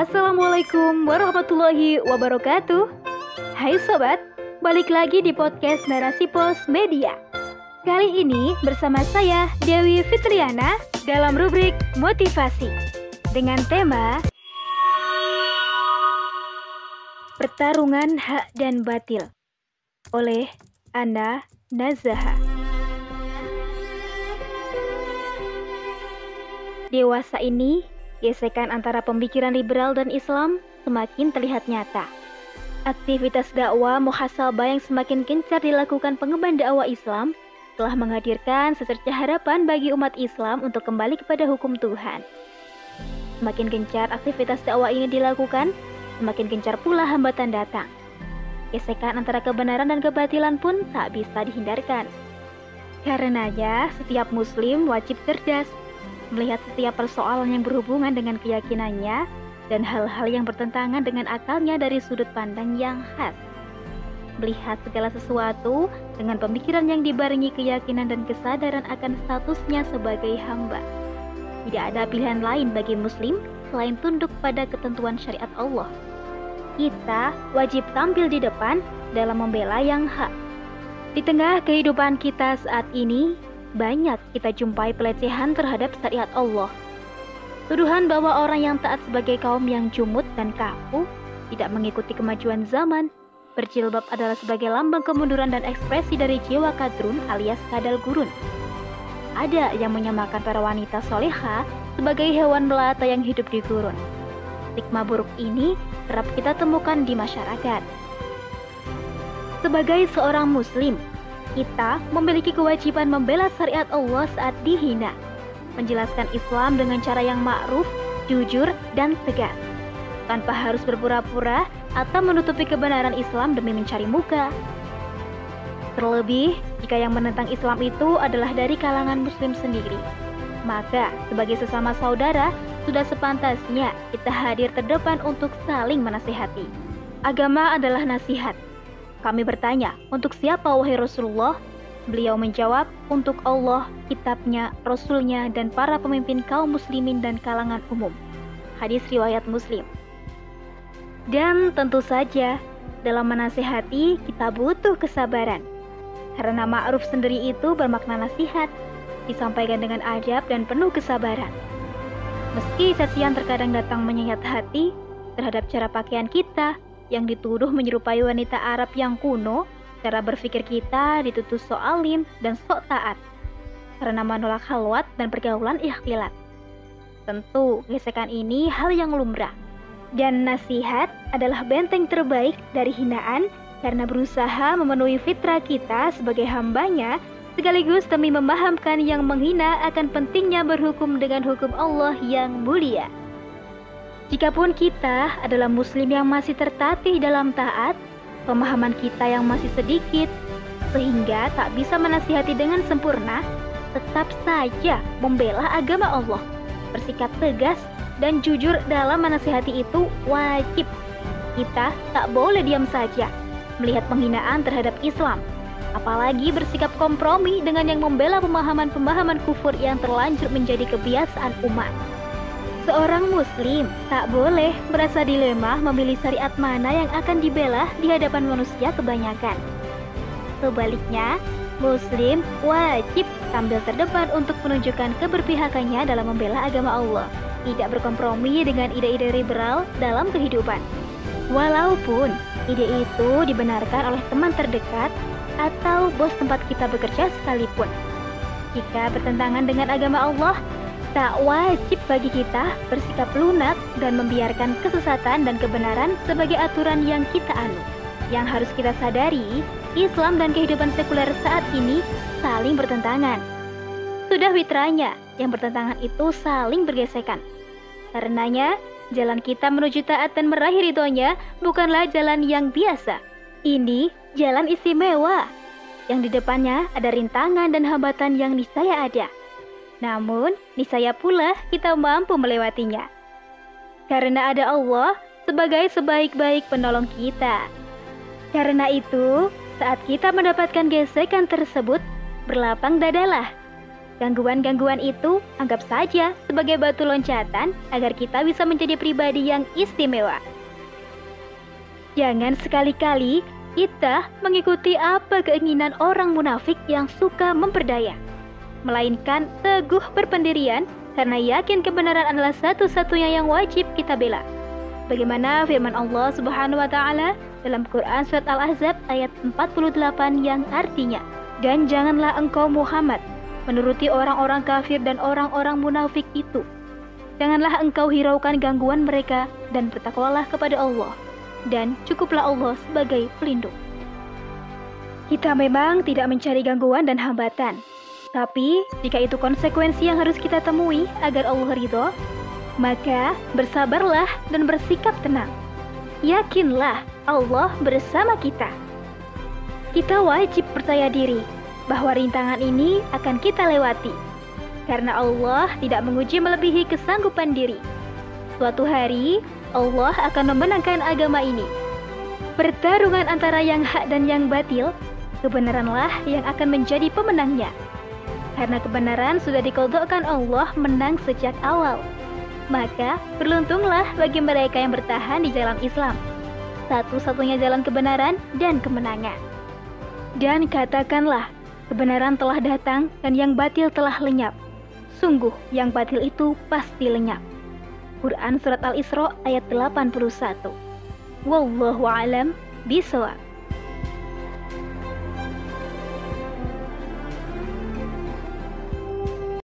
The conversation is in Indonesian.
Assalamualaikum warahmatullahi wabarakatuh. Hai sobat, balik lagi di podcast Narasi Pos Media. Kali ini bersama saya Dewi Fitriana dalam rubrik motivasi dengan tema Pertarungan Hak dan Batil oleh Ana Nazaha. Dewasa ini, gesekan antara pemikiran liberal dan Islam semakin terlihat nyata. Aktivitas dakwah muhasabah yang semakin gencar dilakukan pengemban dakwah Islam telah menghadirkan secerca harapan bagi umat Islam untuk kembali kepada hukum Tuhan. Semakin gencar aktivitas dakwah ini dilakukan, semakin gencar pula hambatan datang. Gesekan antara kebenaran dan kebatilan pun tak bisa dihindarkan. Karenanya, setiap muslim wajib cerdas, melihat setiap persoalan yang berhubungan dengan keyakinannya dan hal-hal yang bertentangan dengan akalnya dari sudut pandang yang khas melihat segala sesuatu dengan pemikiran yang dibarengi keyakinan dan kesadaran akan statusnya sebagai hamba. Tidak ada pilihan lain bagi muslim selain tunduk pada ketentuan syariat Allah. Kita wajib tampil di depan dalam membela yang hak. Di tengah kehidupan kita saat ini, banyak kita jumpai pelecehan terhadap syariat Allah. Tuduhan bahwa orang yang taat sebagai kaum yang jumut dan kaku tidak mengikuti kemajuan zaman Berjilbab adalah sebagai lambang kemunduran dan ekspresi dari jiwa kadrun alias kadal gurun. Ada yang menyamakan para wanita soleha sebagai hewan melata yang hidup di gurun. Stigma buruk ini kerap kita temukan di masyarakat. Sebagai seorang muslim, kita memiliki kewajiban membela syariat Allah saat dihina, menjelaskan Islam dengan cara yang ma'ruf, jujur, dan tegas, tanpa harus berpura-pura atau menutupi kebenaran Islam demi mencari muka. Terlebih, jika yang menentang Islam itu adalah dari kalangan Muslim sendiri, maka sebagai sesama saudara, sudah sepantasnya kita hadir terdepan untuk saling menasihati. Agama adalah nasihat. Kami bertanya, untuk siapa wahai Rasulullah? Beliau menjawab, untuk Allah, kitabnya, Rasulnya, dan para pemimpin kaum muslimin dan kalangan umum. Hadis riwayat Muslim. Dan tentu saja, dalam menasehati kita butuh kesabaran. Karena ma'ruf sendiri itu bermakna nasihat, disampaikan dengan adab dan penuh kesabaran. Meski cacian terkadang datang menyayat hati terhadap cara pakaian kita yang dituduh menyerupai wanita Arab yang kuno, cara berpikir kita ditutup sok alim dan sok taat karena menolak halwat dan pergaulan ikhtilat. Tentu, gesekan ini hal yang lumrah. Dan nasihat adalah benteng terbaik dari hinaan karena berusaha memenuhi fitrah kita sebagai hambanya sekaligus demi memahamkan yang menghina akan pentingnya berhukum dengan hukum Allah yang mulia. Jikapun kita adalah muslim yang masih tertatih dalam taat, pemahaman kita yang masih sedikit, sehingga tak bisa menasihati dengan sempurna, tetap saja membela agama Allah, bersikap tegas dan jujur dalam menasihati itu wajib. Kita tak boleh diam saja melihat penghinaan terhadap Islam, apalagi bersikap kompromi dengan yang membela pemahaman-pemahaman kufur yang terlanjur menjadi kebiasaan umat. Seorang muslim tak boleh merasa dilema memilih syariat mana yang akan dibela di hadapan manusia kebanyakan. Sebaliknya, muslim wajib tampil terdepan untuk menunjukkan keberpihakannya dalam membela agama Allah tidak berkompromi dengan ide-ide liberal dalam kehidupan. Walaupun ide itu dibenarkan oleh teman terdekat atau bos tempat kita bekerja sekalipun. Jika bertentangan dengan agama Allah, tak wajib bagi kita bersikap lunak dan membiarkan kesesatan dan kebenaran sebagai aturan yang kita anut. Yang harus kita sadari, Islam dan kehidupan sekuler saat ini saling bertentangan. Sudah fitranya, yang bertentangan itu saling bergesekan. Karenanya, jalan kita menuju taat dan meraih ridhonya bukanlah jalan yang biasa. Ini jalan istimewa, yang di depannya ada rintangan dan hambatan yang niscaya ada. Namun, niscaya pula kita mampu melewatinya. Karena ada Allah sebagai sebaik-baik penolong kita. Karena itu, saat kita mendapatkan gesekan tersebut, berlapang dadalah Gangguan-gangguan itu anggap saja sebagai batu loncatan agar kita bisa menjadi pribadi yang istimewa. Jangan sekali-kali kita mengikuti apa keinginan orang munafik yang suka memperdaya, melainkan teguh berpendirian karena yakin kebenaran adalah satu-satunya yang wajib kita bela. Bagaimana firman Allah Subhanahu wa taala dalam Quran surat Al-Ahzab ayat 48 yang artinya, "Dan janganlah engkau Muhammad menuruti orang-orang kafir dan orang-orang munafik itu. Janganlah engkau hiraukan gangguan mereka dan bertakwalah kepada Allah, dan cukuplah Allah sebagai pelindung." Kita memang tidak mencari gangguan dan hambatan, tapi, jika itu konsekuensi yang harus kita temui agar Allah ridho, maka bersabarlah dan bersikap tenang. Yakinlah Allah bersama kita. Kita wajib percaya diri bahwa rintangan ini akan kita lewati, karena Allah tidak menguji melebihi kesanggupan diri. Suatu hari, Allah akan memenangkan agama ini. Pertarungan antara yang hak dan yang batil, kebenaranlah yang akan menjadi pemenangnya karena kebenaran sudah dikodokkan Allah menang sejak awal. Maka beruntunglah bagi mereka yang bertahan di jalan Islam, satu-satunya jalan kebenaran dan kemenangan. Dan katakanlah, kebenaran telah datang dan yang batil telah lenyap. Sungguh, yang batil itu pasti lenyap. Quran Surat Al-Isra ayat 81 Wallahu alam bisawab